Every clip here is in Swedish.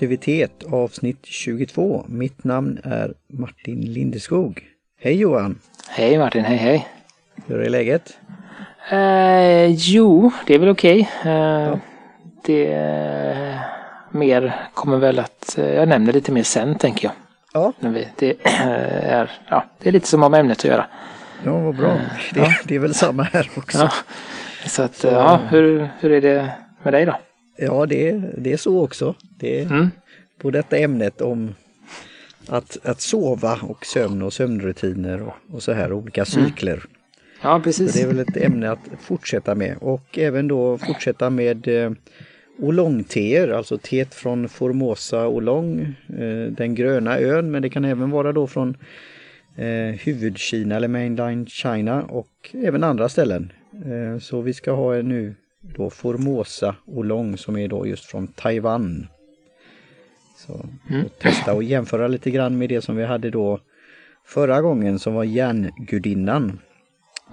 produktivitet avsnitt 22. Mitt namn är Martin Lindeskog. Hej Johan! Hej Martin, hej hej! Hur är läget? Eh, jo, det är väl okej. Okay. Eh, ja. Det eh, mer kommer väl att, eh, jag nämner lite mer sen tänker jag. Ja. Vi, det, är, ja, det är lite som har med ämnet att göra. Ja, vad bra. Eh, det, ja. det är väl samma här också. Ja. Så att, Så, ja, hur, hur är det med dig då? Ja, det, det är så också. Det mm. på detta ämnet om att, att sova och sömn och sömnrutiner och, och så här olika mm. cykler. Mm. Ja, precis. Så det är väl ett ämne att fortsätta med och även då fortsätta med eh, oolongteer, alltså teet från Formosa Oolong, eh, den gröna ön, men det kan även vara då från eh, huvudkina eller mainline China och även andra ställen. Eh, så vi ska ha nu då Formosa Oolong som är då just från Taiwan. Så mm. testa och jämföra lite grann med det som vi hade då förra gången som var järngudinnan.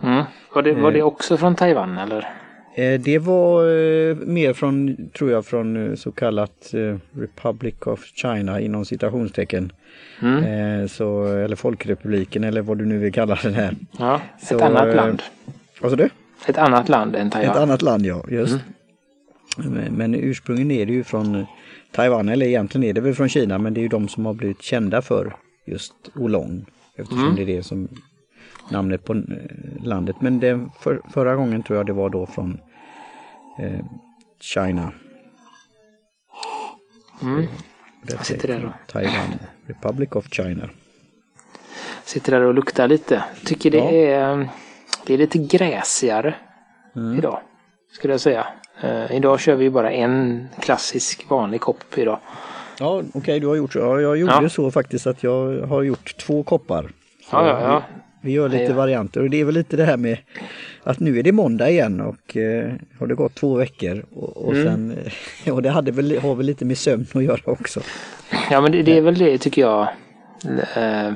Mm. Var, det, var det eh. också från Taiwan eller? Eh, det var eh, mer från, tror jag, från så kallat Republic of China inom citationstecken. Mm. Så, eller Folkrepubliken eller vad du nu vill kalla den här. Ja, ett så, annat land. Vad sa du? Ett annat land än Taiwan. Ett annat land ja, just. Mm. Men, men ursprungligen är det ju från Taiwan, eller egentligen är det väl från Kina, men det är ju de som har blivit kända för just Oolong. Eftersom mm. det är det som namnet på eh, landet. Men det, för, förra gången tror jag det var då från eh, China. Mm. Jag sitter där och... Taiwan, Republic of China. Sitter där och luktar lite. Tycker det ja. är, det är lite gräsigare mm. idag. Skulle jag säga. Uh, idag kör vi bara en klassisk vanlig kopp idag. Ja, okej, okay, du har gjort så. Ja, jag gjorde ja. så faktiskt att jag har gjort två koppar. Ja, ja, ja. Vi gör lite ja. varianter och det är väl lite det här med att nu är det måndag igen och eh, har det gått två veckor och, och mm. sen, och det hade väl, har väl lite med sömn att göra också. Ja men det, det är väl det tycker jag. Eh,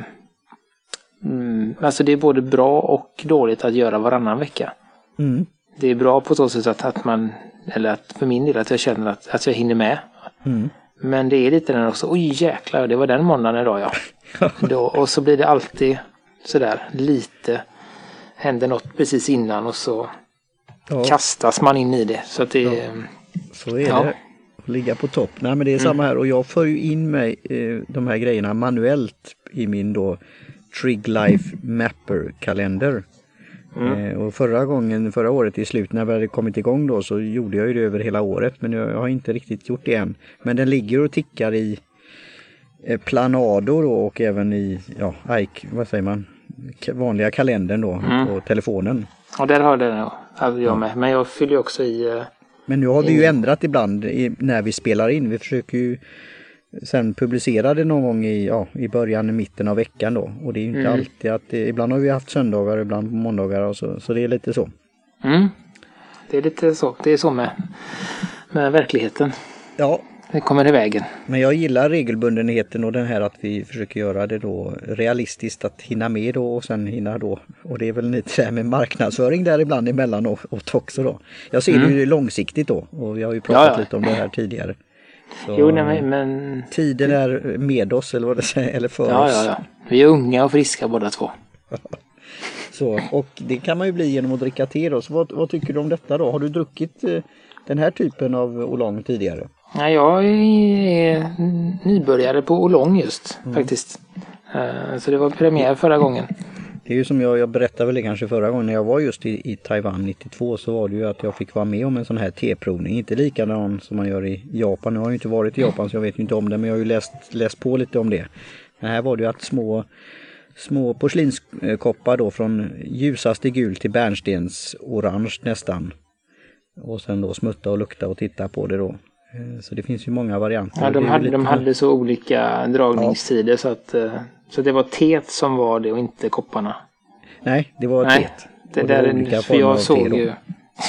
mm, alltså det är både bra och dåligt att göra varannan vecka. Mm. Det är bra på så sätt att, att man, eller att för min del att jag känner att, att jag hinner med. Mm. Men det är lite den också, oj jäklar, det var den måndagen idag ja. Då, och så blir det alltid sådär lite händer något precis innan och så ja. kastas man in i det. Så att det ja. Så är ja. det. Ligga på topp. Nej men det är mm. samma här och jag för ju in mig eh, de här grejerna manuellt i min då Trig Life Mapper kalender. Mm. Eh, och förra gången, förra året i slutet när vi hade kommit igång då så gjorde jag ju det över hela året men jag, jag har inte riktigt gjort det än. Men den ligger och tickar i eh, Planado då och även i, ja, Ike, vad säger man? vanliga kalendern då mm. på telefonen. Och där har den jag med. Men jag fyller också i. Eh, Men nu har vi ju ändrat ibland när vi spelar in. Vi försöker ju sen publicera det någon gång i, ja, i början, mitten av veckan då. Och det är ju inte mm. alltid att, det, ibland har vi haft söndagar, ibland på måndagar och så, så det är lite så. Mm. Det är lite så, det är så med, med verkligheten. Ja, det kommer i vägen. Men jag gillar regelbundenheten och den här att vi försöker göra det då realistiskt att hinna med då och sen hinna då. Och det är väl lite det här med marknadsföring där ibland emellanåt också då. Jag ser mm. det ju långsiktigt då och vi har ju pratat ja, ja. lite om det här tidigare. Jo, nej, men... Tiden är med oss eller vad det säger, eller för ja, oss. Ja, ja. Vi är unga och friska båda två. Så, och det kan man ju bli genom att dricka te då. Så vad, vad tycker du om detta då? Har du druckit eh, den här typen av oolong tidigare? Nej, jag är nybörjare på Olong just mm. faktiskt. Eh, så det var premiär förra gången. Det är ju som jag, jag berättade väl det kanske förra gången när jag var just i, i Taiwan 92 så var det ju att jag fick vara med om en sån här teprovning. Inte likadan som man gör i Japan. Nu har jag ju inte varit i Japan så jag vet inte om det men jag har ju läst, läst på lite om det. Men här var det ju att små små porslinskoppar då från ljusaste gul till bärnstens orange nästan. Och sen då smutta och lukta och titta på det då. Eh, så det finns ju många varianter. Ja, de, hade, lite... de hade så olika dragningstider ja. så att eh, så det var teet som var det och inte kopparna. Nej, det var Nej, teet. Det där är, för jag såg ju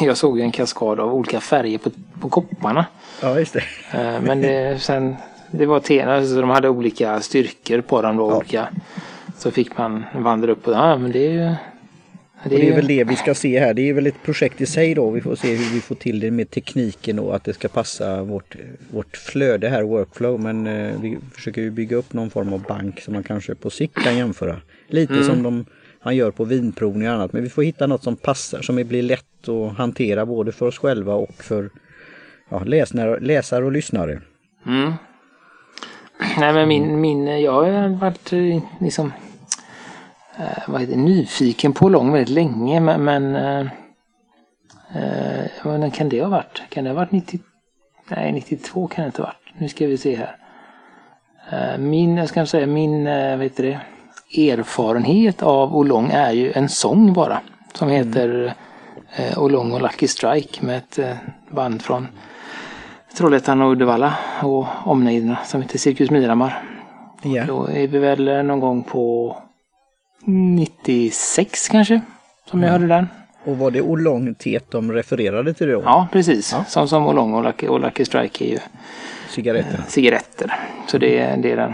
jag såg en kaskad av olika färger på, på kopparna. Ja, just det. Eh, men det, sen, det var teerna, så de hade olika styrkor på dem då, ja. olika. Så fick man vandra upp och ja, men det är ju Det är... det är väl det vi ska se här. Det är väl ett projekt i sig då. Vi får se hur vi får till det med tekniken och att det ska passa vårt, vårt flöde här, workflow. Men eh, vi försöker ju bygga upp någon form av bank som man kanske på sikt kan jämföra. Lite mm. som de, han gör på vinprovning och annat. Men vi får hitta något som passar, som blir lätt att hantera både för oss själva och för ja, läsare, läsare och lyssnare. Mm. Nej men min, min, jag har varit eh, liksom vad heter, nyfiken på lång väldigt länge men, men eh, eh, kan det ha varit? Kan det ha varit 90? Nej 92 kan det inte ha varit. Nu ska vi se här. Eh, min, jag ska säga min, eh, vad heter det, erfarenhet av Olong är ju en sång bara. Som mm. heter eh, Olong och Lucky Strike med ett eh, band från Trollhättan och Uddevalla och omnejderna som heter Cirkus Miramar. Ja. Då är vi väl någon gång på 96 kanske som mm. jag hörde den. Och var det Olong Tet de refererade till då? Ja, precis. Ja. Som, som Olong och Lucky, och Lucky Strike är ju cigaretter. Eh, cigaretter. Så det är det den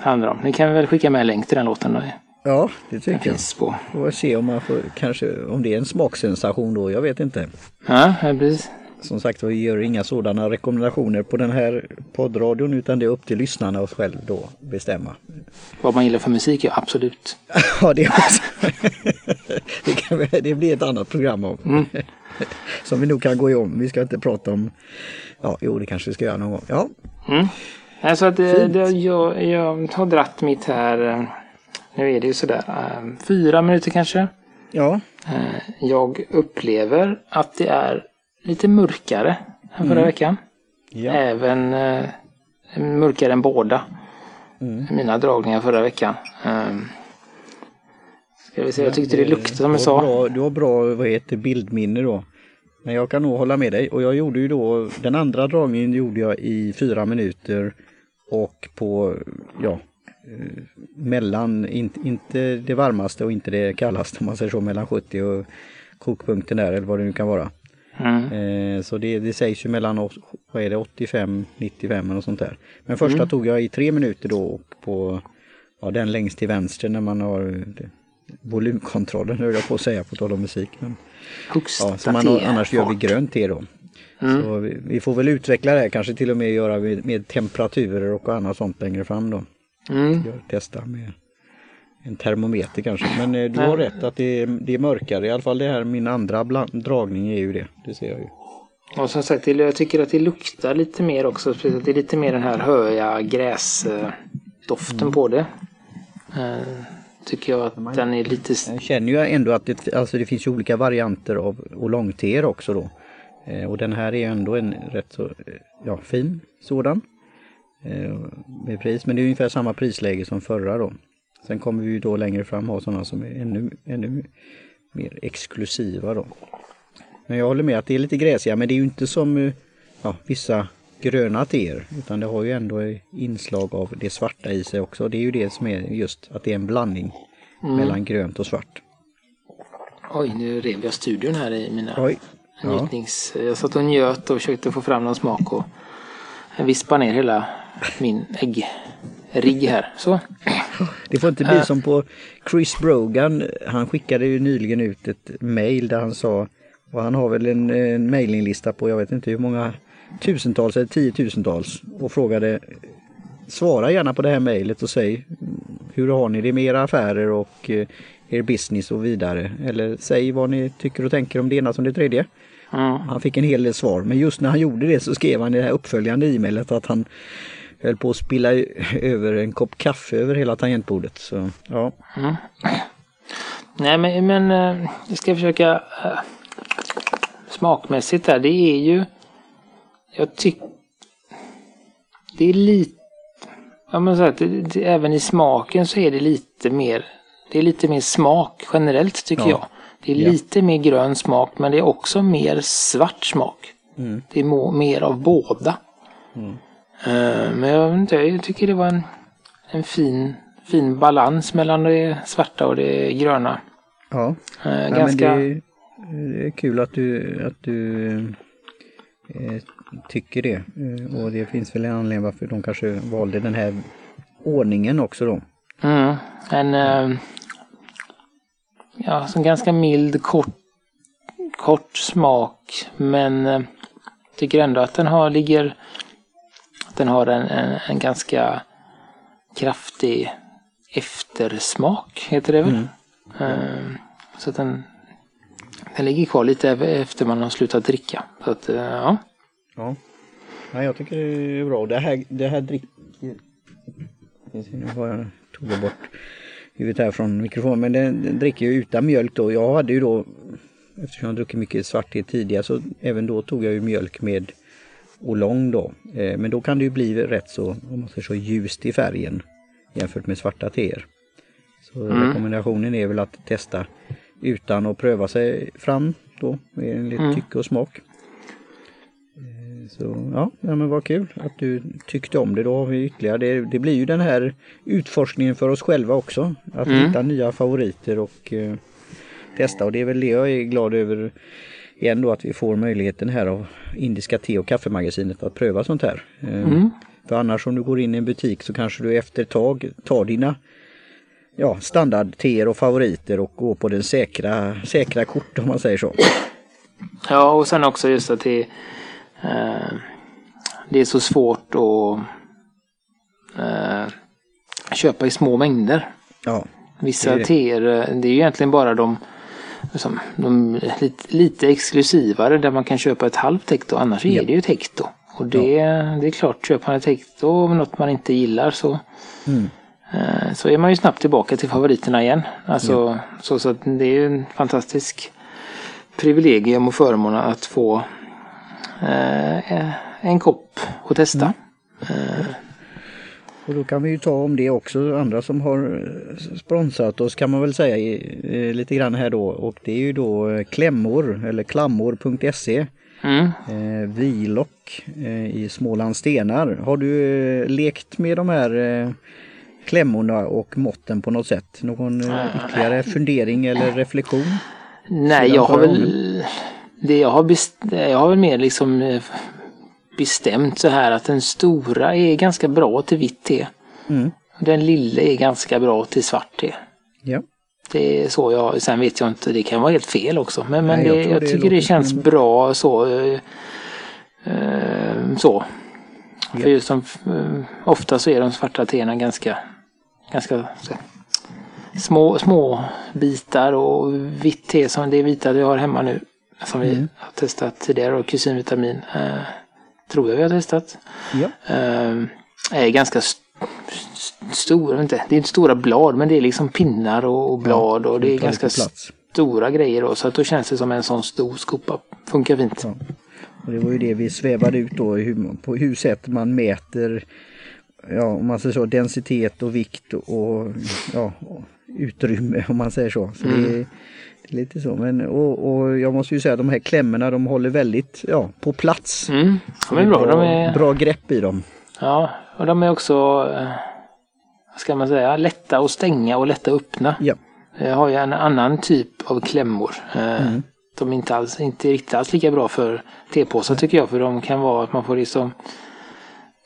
handlar om. Ni kan väl skicka med en länk till den låten. Då. Ja, det tycker jag. På. Får se om man får, kanske, om det är en smaksensation då, jag vet inte. Ja, precis. Som sagt vi gör inga sådana rekommendationer på den här poddradion utan det är upp till lyssnarna att själv då bestämma. Vad man gillar för musik, ja absolut. ja, det också. det, kan, det blir ett annat program om. Mm. Som vi nog kan gå om. Vi ska inte prata om, ja, jo det kanske vi ska göra någon gång. Ja. Mm. Alltså att det, det, jag, jag har dratt mitt här, eh, nu är det ju sådär, eh, fyra minuter kanske. Ja. Eh, jag upplever att det är lite mörkare än förra mm. veckan. Ja. Även eh, mörkare än båda. Mm. Mina dragningar förra veckan. Um, ska vi se, jag tyckte det luktade som jag sa. Bra, du har bra vad heter, bildminne då. Men jag kan nog hålla med dig och jag gjorde ju då den andra dragningen gjorde jag i fyra minuter och på ja eh, mellan, inte, inte det varmaste och inte det kallaste om man säger så, mellan 70 och kokpunkten där eller vad det nu kan vara. Mm. Eh, så det, det sägs ju mellan vad är det, 85, 95 eller sånt där. Men första mm. tog jag i tre minuter då på ja, den längst till vänster när man har volymkontrollen höll jag på att säga på tal om musik. Men, ja, så man, annars gör vi grönt te då. Mm. Så vi, vi, får väl utveckla det här, kanske till och med göra med, med temperaturer och annat sånt längre fram då. Mm. testa med en termometer kanske. Men eh, du har rätt att det är, det är mörkare. I alla fall det här min andra dragning är ju det. Det ser jag ju. Och som sagt, jag tycker att det luktar lite mer också. Det är lite mer den här höja gräsdoften mm. på det. Uh, tycker jag att den är lite... Jag känner ju ändå att det, alltså det finns olika varianter av oolongteer också då. Eh, och den här är ändå en rätt så ja, fin sådan. Eh, med pris, men det är ungefär samma prisläge som förra då. Sen kommer vi då längre fram ha sådana som är ännu, ännu mer exklusiva då. Men jag håller med att det är lite gräsiga men det är ju inte som eh, ja, vissa gröna teer utan det har ju ändå inslag av det svarta i sig också. Det är ju det som är just att det är en blandning mm. mellan grönt och svart. Oj, nu rev jag studion här i mina Oj. njutnings... Jag satt och njöt och försökte få fram någon smak och vispa ner hela min ägg rigg här. Så. Det får inte bli uh. som på Chris Brogan. Han skickade ju nyligen ut ett mail där han sa, och han har väl en, en mailinglista på jag vet inte hur många tusentals eller tiotusentals och frågade Svara gärna på det här mejlet och säg hur har ni det med era affärer och eh, er business och vidare. Eller säg vad ni tycker och tänker om det ena som det tredje. Mm. Han fick en hel del svar men just när han gjorde det så skrev han i det här uppföljande e-mailet att han höll på att spilla över en kopp kaffe över hela tangentbordet. Så, ja. Mm. Nej men, men eh, jag ska försöka äh, smakmässigt där. Det är ju jag tycker det är lite Ja men så att det, det, även i smaken så är det lite mer Det är lite mer smak generellt tycker ja. jag. Det är ja. lite mer grön smak men det är också mer svart smak. Mm. Det är mer av båda. Mm. Eh, men jag, inte, jag tycker det var en, en fin, fin balans mellan det svarta och det gröna. Ja, uh, ganska... Ja, det, är, det, är, kul att du, att du eh, tycker det. Eh, och det finns väl en anledning varför de kanske valde den här ordningen också då. Mm, en, eh, ja, som ganska mild, kort, kort smak. Men eh, tycker ändå att den har, ligger, att den har en, en, en ganska kraftig eftersmak, heter det väl? Mm. Uh, så att den, den ligger kvar lite efter man har slutat dricka. Så att, uh, ja. Ja. ja, jag tycker det är bra. Det här, det här dricker... Nu har jag tog bort huvudet här från mikrofonen. Men den, den dricker ju utan mjölk då. Jag hade ju då, eftersom jag druckit mycket svart tidigare, så även då tog jag ju mjölk med Oolong då. Eh, men då kan det ju bli rätt så, om man säger så, ljust i färgen jämfört med svarta teer. Så mm. rekommendationen är väl att testa utan att pröva sig fram då med en lite mm. tycke och smak. Eh, så ja, ja, men vad kul att du tyckte om det. Då har vi ytterligare, det, det blir ju den här utforskningen för oss själva också. Att mm. hitta nya favoriter och eh, testa och det är väl det jag är glad över igen då att vi får möjligheten här av Indiska te och kaffemagasinet att pröva sånt här. Eh, mm. För annars om du går in i en butik så kanske du efter ett tag tar dina ja, standardteer och favoriter och går på den säkra, säkra kort om man säger så. Ja och sen också just att det, eh, det är så svårt att eh, köpa i små mängder. Ja, Vissa teer, eh, det är ju egentligen bara de, som, de lite, lite exklusivare där man kan köpa ett halvt hekto annars ja. är det ju ett hekto. Och det, ja. det är klart, köper man ett hekto av något man inte gillar så mm. Eh, så är man ju snabbt tillbaka till favoriterna igen. Alltså, ja. så, så att det är ju en fantastisk privilegium och förmån att få eh, en kopp och testa. Mm. Eh. Och då kan vi ju ta om det också, andra som har sponsrat oss kan man väl säga lite grann här då och det är ju då klämmor eller klammor.se Mm. Eh, Vilock eh, i Smålands stenar. Har du eh, lekt med de här eh, klämmorna och måtten på något sätt? Någon eh, ytterligare fundering eller reflektion? Nej, jag har väl det jag har, jag har väl mer liksom eh, bestämt så här att den stora är ganska bra till vitt te. Mm. Den lilla är ganska bra till svart te. Ja. Det är så jag, sen vet jag inte, det kan vara helt fel också. Men, men Nej, jag, det, jag det tycker det känns en... bra så. Eh, eh, så. Ja. För just som, eh, ofta så är de svarta teerna ganska, ganska så, små, små bitar och vitt te som det vita vi har hemma nu. Som mm. vi har testat tidigare och kusinvitamin. Eh, tror jag vi har testat. Ja. Eh, är ganska stora, inte, det är inte stora blad men det är liksom pinnar och, blad och det är ganska stora grejer då. Så att då känns det som en sån stor skopa. Funkar fint. Ja. Och det var ju det vi svävade ut då på hur sätt man mäter ja, om man säger så, densitet och vikt och ja, utrymme om man säger så. så mm. det, lite så. Men, och, och, jag måste ju säga att de här klämmorna de håller väldigt ja, på plats. Mm. De är bra. Bra, de är... bra grepp i dem. Ja, och de är också, eh, vad ska man säga, lätta att stänga och lätta att öppna. Ja. Jag har ju en annan typ av klämmor. Eh, mm. De är inte, alls, inte riktigt alls lika bra för tepåsar tycker jag. För de kan vara att man får liksom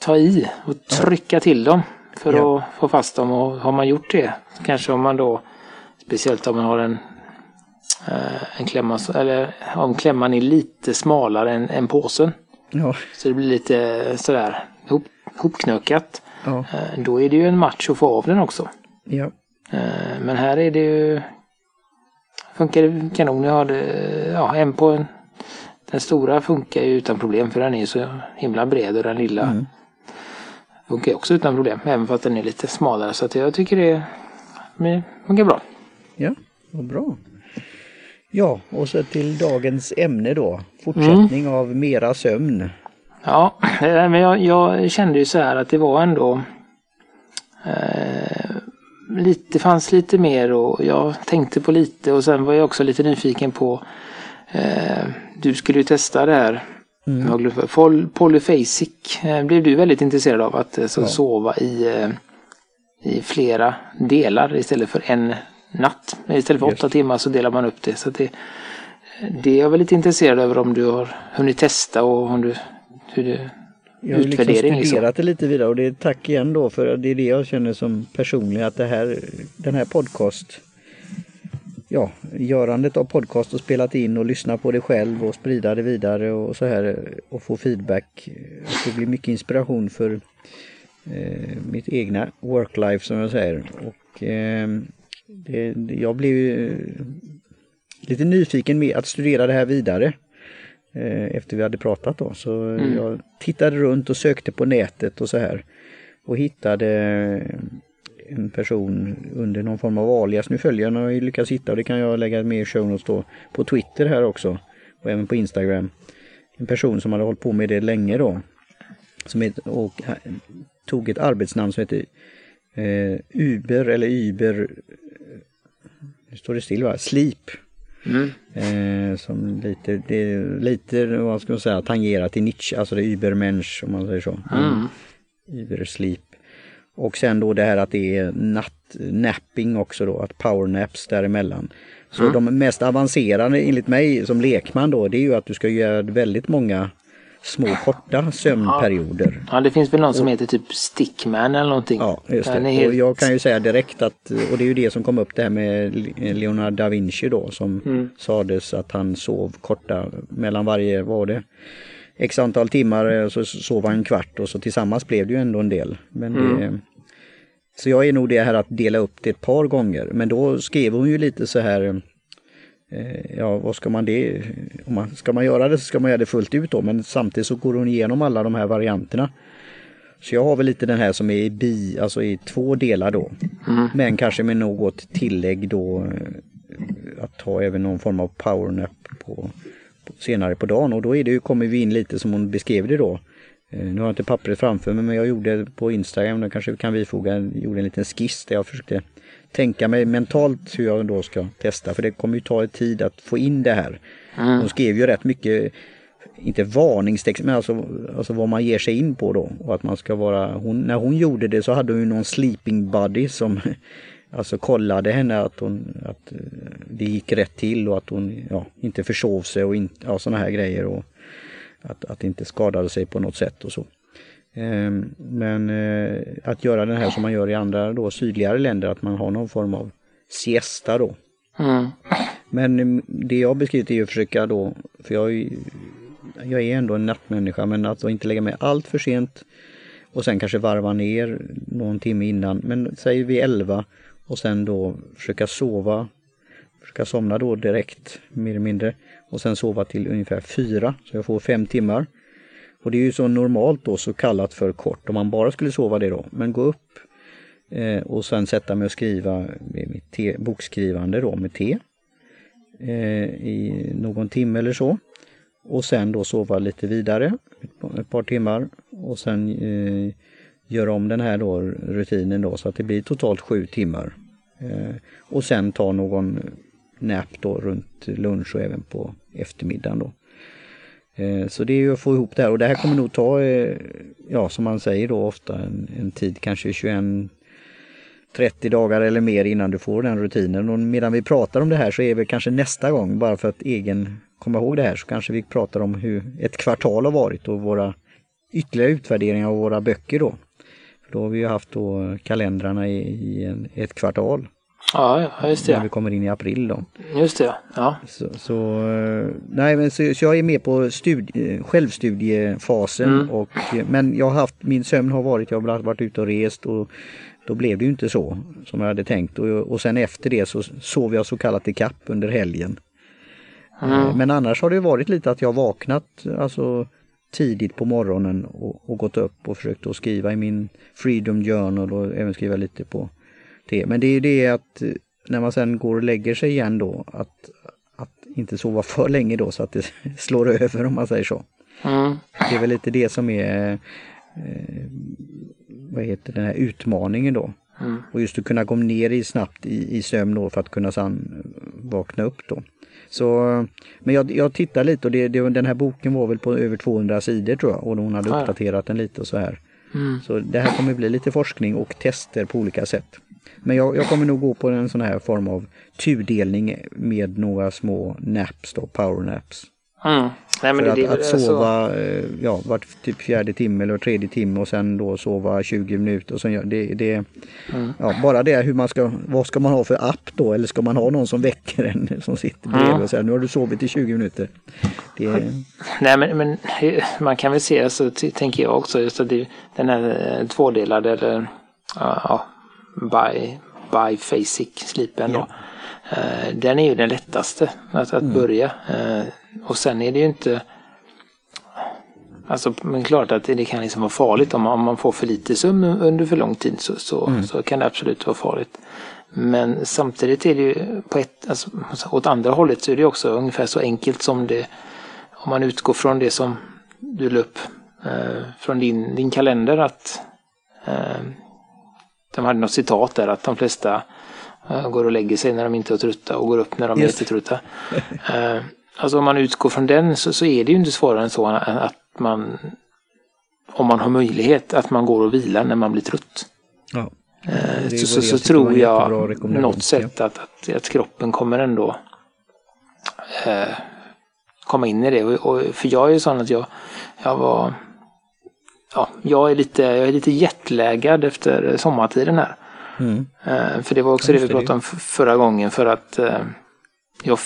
ta i och trycka till dem för ja. att få fast dem. Och har man gjort det, kanske om man då, speciellt om man har en, en klämma, eller om klämman är lite smalare än, än påsen. Ja. Så det blir lite sådär ihop, hopknökat. Ja. Eh, då är det ju en match att få av den också. Ja. Eh, men här är det ju funkar det kanon. Jag hade ja, en på en, den stora funkar ju utan problem för den är så himla bred och den lilla mm. funkar också utan problem. Även fast den är lite smalare så att jag tycker det, det funkar bra. Ja, vad bra. Ja, och så till dagens ämne då. Fortsättning mm. av mera sömn. Ja, men jag, jag, kände ju så här att det var ändå eh, lite, fanns lite mer och jag tänkte på lite och sen var jag också lite nyfiken på eh, du skulle ju testa det här mm. Poly, Polyphasic eh, blev du väldigt intresserad av att eh, så, ja. sova i, eh, i flera delar istället för en natt. Istället för åtta timmar så delar man upp det. Så det, det är jag väldigt intresserad över om du har hunnit testa och om du hur det, jag har liksom studerat liksom. det lite vidare och det är tack igen då för det är det jag känner som personlig att det här, den här podcast ja, görandet av podcast och spelat in och lyssna på det själv och sprida det vidare och så här och få feedback. Det blir mycket inspiration för eh, mitt egna worklife som jag säger. Och eh, det, jag blev lite nyfiken med att studera det här vidare eh, efter vi hade pratat då. Så mm. jag tittade runt och sökte på nätet och så här och hittade en person under någon form av alias. Nu följer jag och lyckats hitta och det kan jag lägga med i show notes då på Twitter här också och även på Instagram. En person som hade hållit på med det länge då. Som heter, och tog ett arbetsnamn som heter eh, Uber eller Uber nu står det still va? Sleep. Mm. Eh, som lite, det lite, vad ska man säga, tangerar till Nietzsche, alltså det är Übermensch om man säger så. Mm. Uber Sleep. Och sen då det här att det är natt, napping också då, att powernaps däremellan. Så mm. de mest avancerade enligt mig som lekman då, det är ju att du ska göra väldigt många små korta sömnperioder. Ja, det finns väl någon som heter typ Stickman eller någonting. Ja, just det. Helt... Och jag kan ju säga direkt att, och det är ju det som kom upp det här med Leonardo da Vinci då som mm. sades att han sov korta mellan varje, var det? X antal timmar så sov han en kvart och så tillsammans blev det ju ändå en del. Men mm. det, så jag är nog det här att dela upp det ett par gånger. Men då skrev hon ju lite så här Eh, ja, vad ska man det? Om man, ska man göra det så ska man göra det fullt ut då, men samtidigt så går hon igenom alla de här varianterna. Så jag har väl lite den här som är i bi, alltså i två delar då. Mm. Men kanske med något tillägg då eh, att ta även någon form av powernap på, på, senare på dagen och då är det ju, kommer vi in lite som hon beskrev det då. Eh, nu har jag inte pappret framför mig men jag gjorde på Instagram, då kanske vi kan bifoga, gjorde en liten skiss där jag försökte tänka mig mentalt hur jag då ska testa för det kommer ju ta tid att få in det här. Mm. De skrev ju rätt mycket, inte varningstext, men alltså, alltså vad man ger sig in på då. Och att man ska vara, hon, när hon gjorde det så hade hon ju någon sleeping buddy som alltså kollade henne att, hon, att eh, det gick rätt till och att hon ja, inte försov sig och in, ja, sådana här grejer. Och att, att inte skadade sig på något sätt och så. Ehm, men eh, att göra den här som man gör i andra då, sydligare länder, att man har någon form av siesta då. Mm. Men mm, det jag beskrivit är att försöka då, för jag, jag är ändå en nattmänniska, men att inte lägga mig allt för sent och sen kanske varva ner någon timme innan, men säger vi 11 och sen då försöka sova, försöka somna då direkt mer eller mindre och sen sova till ungefär 4 så jag får fem timmar. Och det är ju så normalt då så kallat för kort om man bara skulle sova det då. Men gå upp eh, och sen sätta mig och skriva med mitt te, bokskrivande då med te eh, i någon timme eller så. Och sen då sova lite vidare ett, ett par timmar och sen eh, göra om den här då rutinen då så att det blir totalt sju timmar. Eh, och sen ta någon nap då runt lunch och även på eftermiddagen då. Eh, så det är ju att få ihop det här och det här kommer nog ta, eh, ja som man säger då ofta, en, en tid kanske 21 30 dagar eller mer innan du får den rutinen. Och medan vi pratar om det här så är vi kanske nästa gång, bara för att egen komma ihåg det här, så kanske vi pratar om hur ett kvartal har varit och våra ytterligare utvärderingar av våra böcker då. För då har vi ju haft då kalendrarna i, i en, ett kvartal. Ja, just det. När vi kommer in i april då. Just det, ja. Så, så nej, men så, så, jag är med på studie, självstudiefasen. Mm. Och, men jag har haft, min sömn har varit, jag har varit ute och rest och då blev det ju inte så som jag hade tänkt. Och, och sen efter det så sov jag så kallat i kapp under helgen. Mm. Men annars har det varit lite att jag vaknat alltså, tidigt på morgonen och, och gått upp och försökt att skriva i min Freedom Journal och även skriva lite på det. Men det är ju det att eh, när man sen går och lägger sig igen då att, att inte sova för länge då så att det slår över om man säger så. Mm. Det är väl lite det som är eh, vad heter den här utmaningen då. Mm. Och just att kunna gå ner i snabbt i, i sömn då för att kunna sen vakna upp då. Så, men jag, jag tittar lite och det, det, den här boken var väl på över 200 sidor tror jag och hon hade uppdaterat den lite och så här. Mm. Så det här kommer bli lite forskning och tester på olika sätt. Men jag, jag, kommer nog gå på en sån här form av tudelning med några små naps då, powernaps. Mm. Nej, men För det, att, att så- sova eh, ja, vart typ fjärde timme eller tredje timme och sen då sova 20 minuter. Och sen, det, det, Mm. ja, bara det hur man ska, vad ska man ha för app då? Eller ska man ha någon som väcker en som sitter bredvid Mm. och säger nu har du sovit i 20 minuter. Det, Nej men, men man kan väl se så t- tänker jag också just att det, den här eh, tvådelade eller ja, bi, biphasic sleepen då. Eh, Den är ju den lättaste att, att börja. Eh, Och sen är det ju inte Alltså men klart att det, kan liksom vara farligt om man, om man får för lite sömn under för lång tid så, så, så kan det absolut vara farligt. Men samtidigt är det ju på ett, alltså, åt andra hållet så är det också ungefär så enkelt som det om man utgår från det som du upp eh, från din, din kalender att eh, de hade något citat där att de flesta eh, går och lägger sig när de inte är trötta och går upp när de Just. är jättetrötta. Eh, alltså om man utgår från den så, så är det ju inte svårare än så att man om man har möjlighet att man går och vilar när man blir trött. ja. Eh, så, så, så tror jag något sätt att, att, att kroppen kommer ändå eh, komma in i det. Och, och, för jag är ju sån att jag, jag var Ja, jag är lite, jag är lite jetlaggad efter sommartiden här. Mm. Eh, för det var också Ja, det vi pratade om förra gången för att eh, jag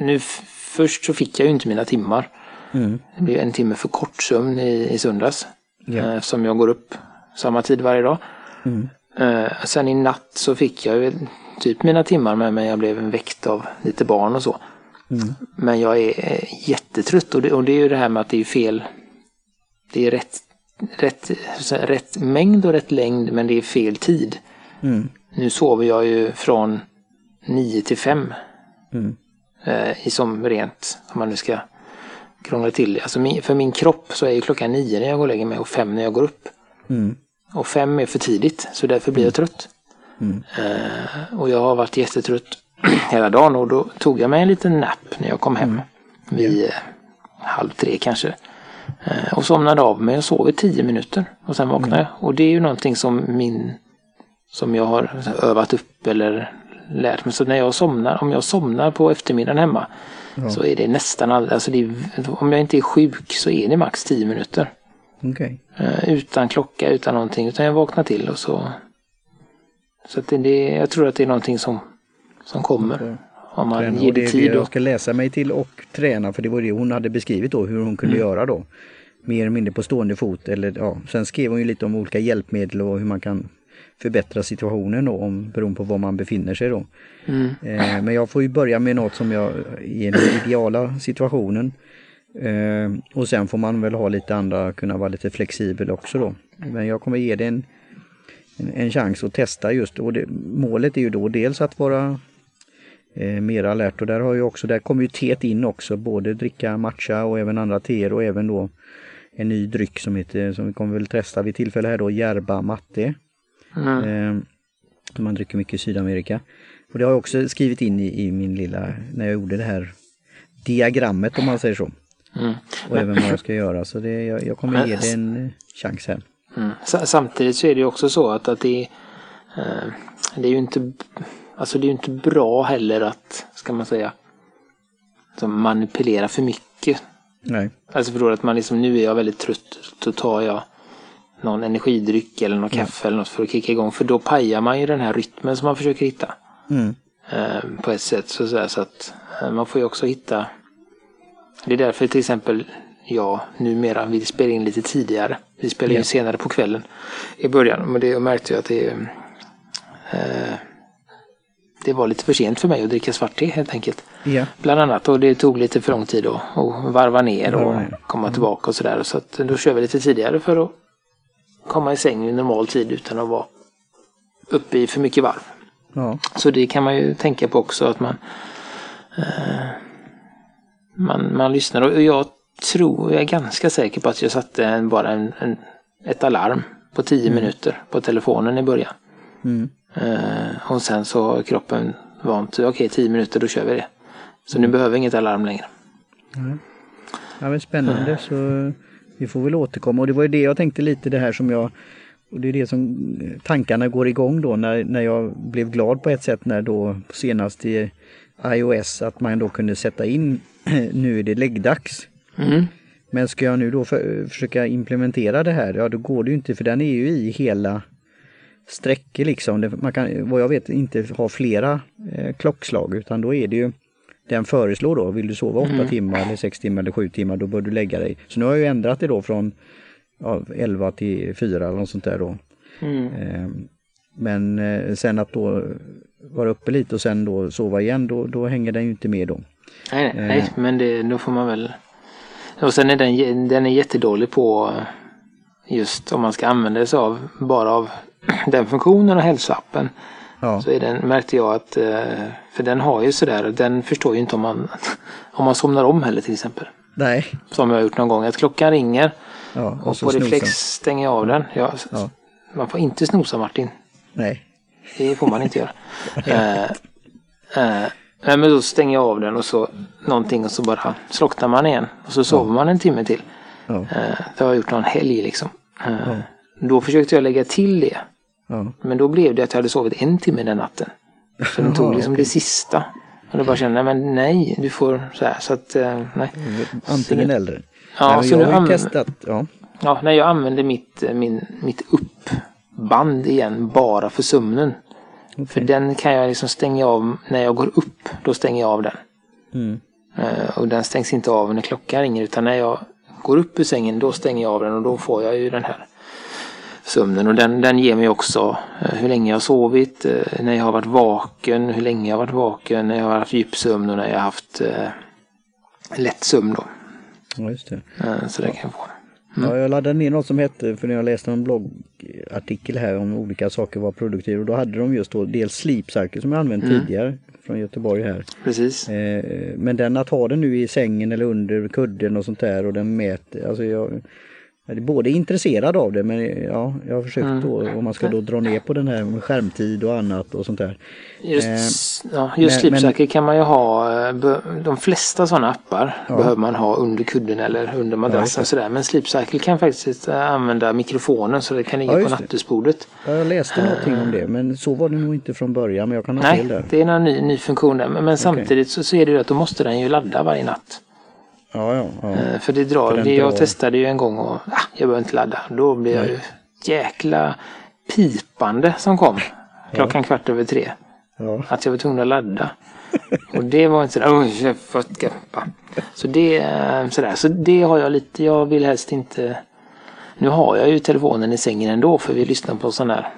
nu först så fick jag ju inte mina timmar. Mm. Det blev en timme för kort sömn i, i söndags. Eh, som jag går upp samma tid varje dag. Mm. Eh, sen i natt så fick jag ju typ mina timmar med mig. Jag blev väckt av lite barn och så. Mm. Men jag är jättetrött och det, och det är ju det här med att det är fel. Det är rätt, rätt, rätt mängd och rätt längd men det är fel tid. Mm. Nu sover jag ju från 9 till 5. Mm. Eh, i som rent, om man nu ska krångla till det. Alltså min, för min kropp så är ju klockan 9 när jag går och lägger mig och 5 när jag går upp. Mm. Och 5 är för tidigt så därför blir jag trött. Mm. Eh, och jag har varit jättetrött hela dagen och då tog jag mig en liten nap när jag kom hem. Vid eh, halv tre kanske. Eh, och somnade av mig och sov i tio minuter. Och sen vaknade jag. Och det är ju någonting som min som jag har övat upp eller lärt mig. Så när jag somnar, om jag somnar på eftermiddagen hemma så är det nästan aldrig, alltså är, om jag inte är sjuk så är det max tio minuter. Okej. Eh, utan klocka, utan någonting. Utan jag vaknar till och så... Så det, det, jag tror att det är någonting som, som kommer. Om man Träna. ger det det tid. det jag ska läsa mig till och träna för det var det hon hade beskrivit då hur hon kunde Mm. göra då. Mer eller mindre på stående fot eller ja, sen skrev hon ju lite om olika hjälpmedel och hur man kan förbättra situationen då om, beroende på var man befinner sig då. mm, Eh, men jag får ju börja med något som jag i den ideala situationen. Eh, och sen får man väl ha lite andra, kunna vara lite flexibel också då. Men jag kommer ge det en, en, en chans att testa just och det, målet är ju då dels att vara eh, mer alert och där har ju också, där kommer ju teet in också, både dricka matcha och även andra teer och även då en ny dryck som heter, som vi kommer väl testa vid tillfälle här då, Yerba Matte. mm, Eh, som man dricker mycket i Sydamerika. Och det har jag också skrivit in i, i min lilla, när jag gjorde det här diagrammet om man säger så. mm, Och även vad jag ska göra. Så det, jag, jag kommer ge det en eh, chans här. mm. Sa- Samtidigt så är det också så att, att det, eh, det är ju inte Alltså det är ju inte bra heller att, ska man säga, manipulera för mycket. Nej. Alltså förstår att man liksom, nu är jag väldigt trött, då tar jag någon energidryck eller något kaffe eller något för att kicka igång. För då pajar man ju den här rytmen som man försöker hitta. Mm. eh, på ett sätt. Så, så, så att eh, man får ju också hitta... Det är därför till exempel jag numera vill spela in lite tidigare. Vi spelar in Ja. senare på kvällen i början. Men det jag märkte ju att det... Eh, det var lite för sent för mig att dricka svart te helt enkelt. Ja. Bland annat och det tog lite för lång tid att, varva ner och ner. komma tillbaka och sådär. Så att då kör vi lite tidigare för att komma i säng i normal tid utan att vara uppe i för mycket varv. Ja. Så det kan man ju tänka på också att man eh, man, man lyssnar och jag tror, jag är ganska säker på att jag satte en, bara en, en, ett alarm på 10 minuter på telefonen i början. Mm. Eh, och sen så har kroppen vant sig, okej 10 minuter då kör vi det. Så nu behöver jag inget alarm längre. Ja men spännande så vi får väl återkomma och det var ju det jag tänkte lite det här som jag och det är det som tankarna går igång då när, när jag blev glad på ett sätt när då senast i iOS att man då kunde sätta in nu är det läggdags. Mm. Men ska jag nu då för, försöka implementera det här, ja då går det ju inte för den är ju i hela sträckor liksom. man kan vad jag vet inte ha flera eh, klockslag utan då är det ju den föreslår då, vill du sova 8 mm. timmar eller 6 timmar eller 7 timmar då bör du lägga dig. Så nu har jag ju ändrat det då från ja, 11 till 4 eller något sånt där då. Mm. Eh, men eh, sen att då vara uppe lite och sen då sova igen då, då hänger den ju inte med då. Nej, nej, eh. men det, då får man väl och sen är den, den är jättedålig på just om man ska använda sig av bara av den funktionen och hälsoappen. Ja. Så är den, märkte jag att, eh, för den har ju sådär, den förstår ju inte om man, om man somnar om heller till exempel. Nej. Som jag har gjort någon gång, att klockan ringer ja, och, och på reflex stänger jag av den. Ja, ja. Man får inte snosa Martin. Nej. Det får man inte göra. eh, eh, Nej men då stänger jag av den och så någonting och så bara slocknar man igen. Och så sover ja. man en timme till. Ja. Eh, det har jag gjort någon helg liksom. Eh, ja. Då försökte jag lägga till det. Ja. Men då blev det att jag hade sovit en timme den natten. Så den tog liksom okay. det sista. Och då bara kände men nej, du får så här. Så att, eh, nej. Antingen så, eller. Ja, nej, så jag har testat. Ja. ja, när jag använde mitt, min, mitt uppband igen bara för sömnen. Okay. För den kan jag liksom stänga av när jag går upp. Då stänger jag av den. Mm. Uh, och den stängs inte av när klockan ringer utan när jag går upp ur sängen då stänger jag av den och då får jag ju den här sömnen. Och den, den ger mig också uh, hur länge jag har sovit, uh, när jag har varit vaken, hur länge jag har varit vaken, när jag har haft djup sömn och när jag har haft lätt sömn då. Ja, just det. så det kan jag få. Mm. Ja, jag laddade ner något som hette, för när jag läste en bloggartikel här om olika saker var produktiva och då hade de just då dels Sleep Cycle som jag använt mm. tidigare från Göteborg här. Precis. Eh, men den att ha den nu i sängen eller under kudden och sånt där och den mäter, alltså jag både intresserad av det men ja, jag har försökt mm. då om man ska då dra ner på den här med skärmtid och annat och sånt där. Just, eh, ja, just Sleepcycle kan man ju ha, eh, de flesta sådana appar ja. behöver man ha under kudden eller under madrassen ja, sådär. Men Sleepcycle kan faktiskt eh, använda mikrofonen så det kan ligga ja, på nattduksbordet. Ja, jag läste någonting om det men så var det nog inte från början men jag kan ha nej, fel där. Det är en ny, ny funktion där men, men samtidigt så, så är det ju att då måste den ju ladda varje natt. Ja, ja, ja. Eh, för det drar. För det jag testade ju en gång och ah, jag behöver inte ladda. Då blev jag ju jäkla pipande som kom. Klockan kvart över tre. Att jag var tvungen att ladda. Och det var inte sådär, oj. Så det, eh, sådär, så det har jag lite, jag vill helst inte... Nu har jag ju telefonen i sängen ändå för vi lyssnar på sån där,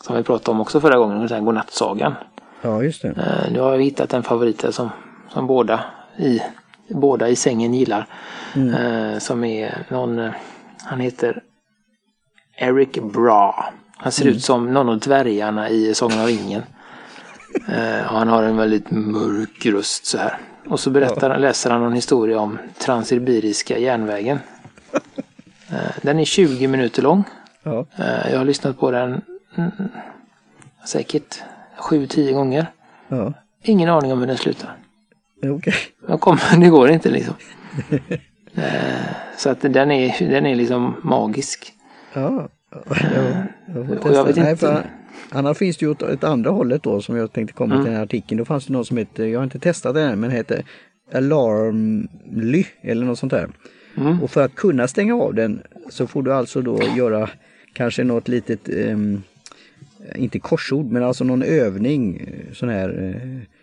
som vi pratade om också förra gången, den godnattsagan. Ja, just det. Eh, nu har jag hittat en favorit som, som båda i båda i sängen gillar. Mm. Eh, som är någon, eh, han heter Eric Bra. Han ser mm. ut som någon av dvärgarna i Sagan om ringen. Eh, och han har en väldigt mörk röst så här. Och så berättar, ja. läser han en historia om Transsibiriska järnvägen. Eh, den är 20 minuter lång. Ja. Eh, jag har lyssnat på den mm, säkert 7-10 gånger. Ja. Ingen aning om hur den slutar. Okay. Jag kommer, det går inte liksom. Eh, så att den är, den är liksom magisk. Ja, jag, jag, jag vet inte. Nej, annars finns det ju ett andra hållet då som jag tänkte komma mm. till den här artikeln. Då fanns det något som heter, jag har inte testat det än, men heter Alarmly eller något sånt där. Mm. Och för att kunna stänga av den så får du alltså då göra kanske något litet, eh, inte korsord, men alltså någon övning, sån här eh,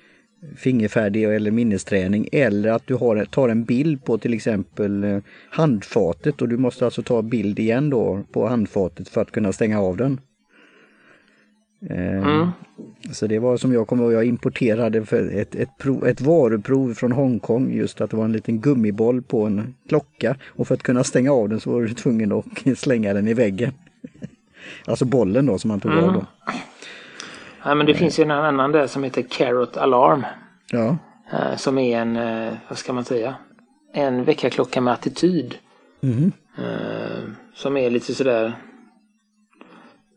fingerfärdig eller minnesträning eller att du har, tar en bild på till exempel eh, handfatet och du måste alltså ta bild igen då på handfatet för att kunna stänga av den. Eh, mm. Så det var som jag kommer ihåg, jag importerade för ett, ett, prov, ett varuprov från Hongkong just att det var en liten gummiboll på en klocka och för att kunna stänga av den så var du tvungen att slänga den i väggen. alltså bollen då som man tog mm. av då. Ja, men det finns ju en annan där som heter Carrot Alarm. Ja. Eh, som är en, eh, vad ska man säga, en väckarklocka med attityd. Mm. Som är lite sådär,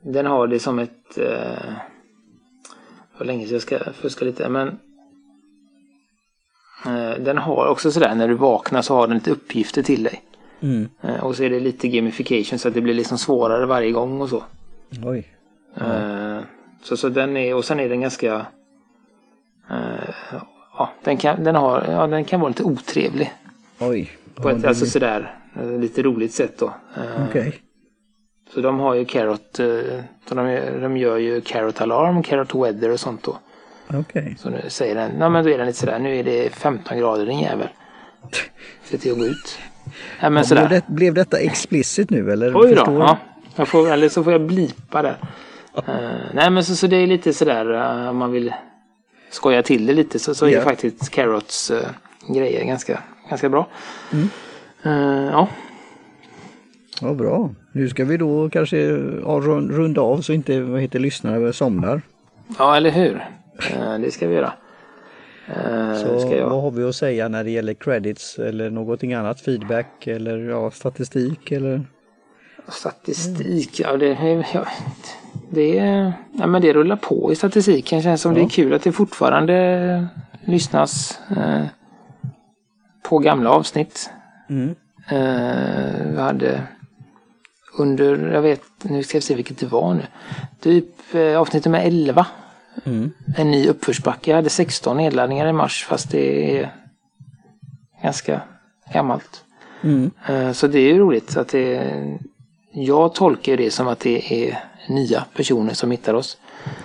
den har det som ett, hur länge så jag ska fuska lite, men den har också sådär när du vaknar så har den lite uppgifter till dig. Mm. Och så är det lite gamification så att det blir liksom svårare varje gång och så. Oj. Ja. Så, så den är, och sen är den ganska eh, ja, den kan, den har, ja, den kan vara lite otrevlig. Oj. På ett alltså, sådär lite roligt sätt då. Okej. Okay. Så de har ju Carrot, så de, de gör ju Carrot Alarm, Carrot Weather och sånt då. Okej. Okay. Så nu säger den, ja men då är den lite sådär, nu är det 15 grader din jävel. Se till att gå ut. Ja, men ja, sådär. Blev, det, blev detta explicit nu eller? Oj då, ja. Får, eller så får jag blipa där. Uh, nej men så, så det är lite sådär uh, om man vill skoja till det lite så, så yeah. är faktiskt Carrots uh, grejer ganska, ganska bra. Mm. ja. Ja bra. Nu ska vi då kanske ja, runda av så inte vad heter lyssnare somnar. Ja eller hur. det ska vi göra. Så vad har vi att säga när det gäller credits eller någonting annat? Feedback eller ja, statistik eller? Statistik, ja det, ja, det, ja, men det rullar på i statistiken. Känns som ja. det är kul att det fortfarande lyssnas eh, på gamla avsnitt. Mm. Eh, vi hade under, jag vet, nu ska jag se vilket det var nu. Typ eh, avsnitt nummer 11. Mm. En ny uppförsbacke. Jag hade 16 nedladdningar i mars fast det är ganska gammalt. Mm. Eh, så det är ju roligt att det jag tolkar det som att det är nya personer som hittar oss.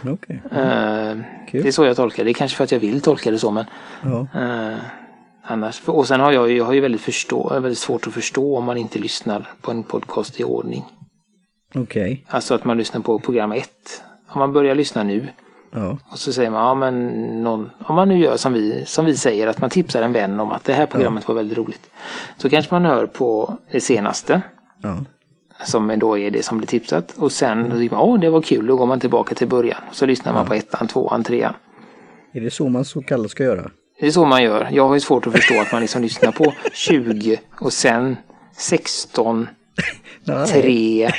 Okay. Uh, det är så jag tolkar det. Det är kanske för att jag vill tolka det så men ja. uh, annars. Och sen har jag, jag har ju väldigt, förstå, väldigt svårt att förstå om man inte lyssnar på en podcast i ordning. Okej. Okay. Alltså att man lyssnar på program ett. Om man börjar lyssna nu Ja. Och så säger man, ja men någon, om man nu gör som vi, som vi säger, att man tipsar en vän om att det här programmet ja. var väldigt roligt. Så kanske man hör på det senaste. Som då är det som blir tipsat. Och sen, då man, åh det var kul, då går man tillbaka till början. Så lyssnar man på ettan, tvåan, trean. Är det så man så kallat ska göra? Det är så man gör. Jag har ju svårt att förstå att man liksom lyssnar på 20 och sen 16, 3,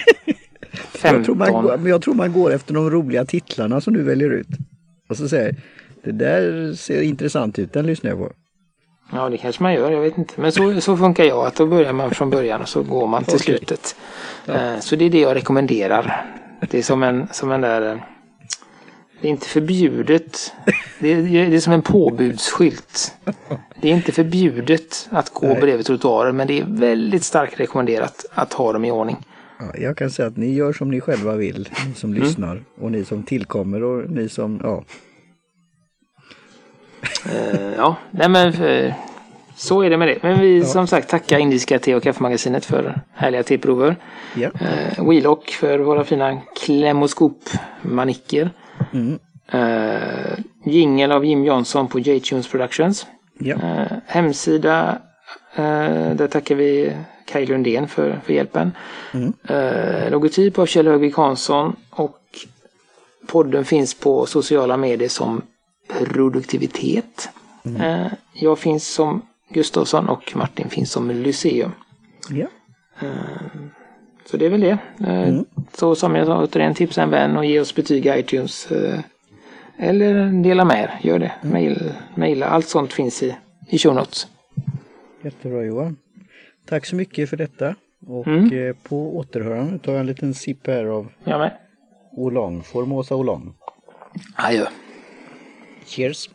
15. Jag tror, man, jag tror man går efter de roliga titlarna som du väljer ut. Och så säger det där ser intressant ut, den lyssnar jag på. Ja, det kanske man gör, jag vet inte. Men så, så funkar jag, att då börjar man från början och så går man till okay. slutet. Ja. Eh, så det är det jag rekommenderar. Det är som en, som en där... Eh, det är inte förbjudet. Det är, det är som en påbudsskylt. Det är inte förbjudet att gå Nej. bredvid trottoarer men det är väldigt starkt rekommenderat att ha dem i ordning. Ja, jag kan säga att ni gör som ni själva vill, ni som mm. lyssnar och ni som tillkommer och ni som, ja, Uh, ja, nej men uh, så är det med det. Men vi ja. som sagt tackar Indiska te och kaffemagasinet för härliga teprover. Ja. Uh, Wheelock för våra fina klemmoskopmanicker. Mm. Uh, jingel av Jim Johnson på J-Tunes Productions. Ja. Uh, hemsida, där tackar vi Kaj Lundén för, för hjälpen. Mm. Logotyp av Kjell Högvik Hansson och podden finns på sociala medier som produktivitet. Mm. Jag finns som Gustavsson och Martin finns som Lyceum. Ja. Eh, så det är väl det. Eh, mm. Så som jag sa, återigen tipsa en vän och ge oss betyg i iTunes. Eller dela med er, gör det. Mm. Mail, maila, allt sånt finns i, i show notes. Jättebra Johan. Tack så mycket för detta. Och mm. på återhörande tar jag en liten sipp här av. Oolong, Formosa Oolong. Adjö. Cheers.